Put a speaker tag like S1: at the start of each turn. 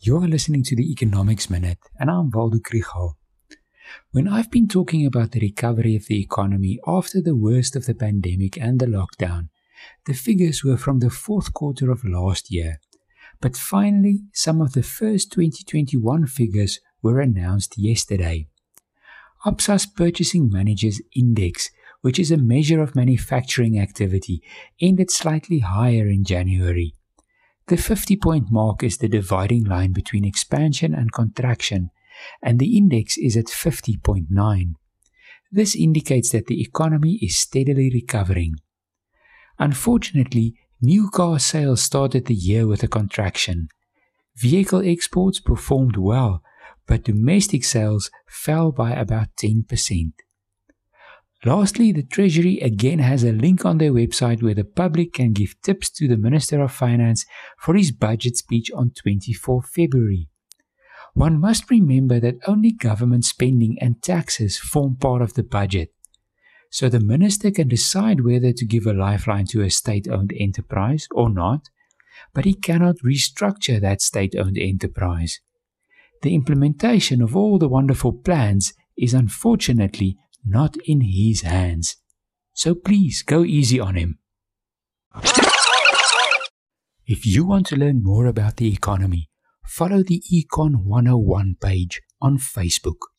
S1: You are listening to the Economics Minute, and I'm Waldo Krugell. When I've been talking about the recovery of the economy after the worst of the pandemic and the lockdown, the figures were from the fourth quarter of last year. But finally, some of the first 2021 figures were announced yesterday. Absa's Purchasing Managers Index, which is a measure of manufacturing activity, ended slightly higher in January. The 50 point mark is the dividing line between expansion and contraction, and the index is at 50.9. This indicates that the economy is steadily recovering. Unfortunately, new car sales started the year with a contraction. Vehicle exports performed well, but domestic sales fell by about 10%. Lastly, the Treasury again has a link on their website where the public can give tips to the Minister of Finance for his budget speech on 24 February. One must remember that only government spending and taxes form part of the budget. So the minister can decide whether to give a lifeline to a state owned enterprise or not, but he cannot restructure that state owned enterprise. The implementation of all the wonderful plans is unfortunately not in his hands. So please go easy on him. If you want to learn more about the economy, follow the Econ 101 page on Facebook.